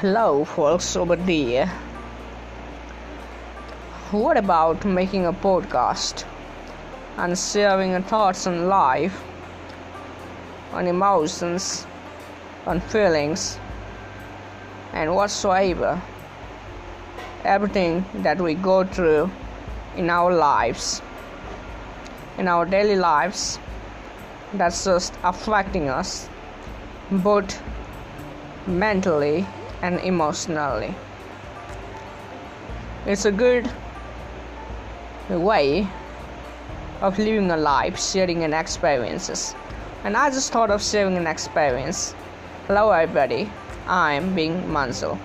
Hello, folks over there. What about making a podcast and sharing your thoughts on life, on emotions, on feelings, and whatsoever? Everything that we go through in our lives, in our daily lives, that's just affecting us both mentally and emotionally. It's a good way of living a life, sharing an experiences. And I just thought of sharing an experience. Hello everybody, I'm Bing Manzo.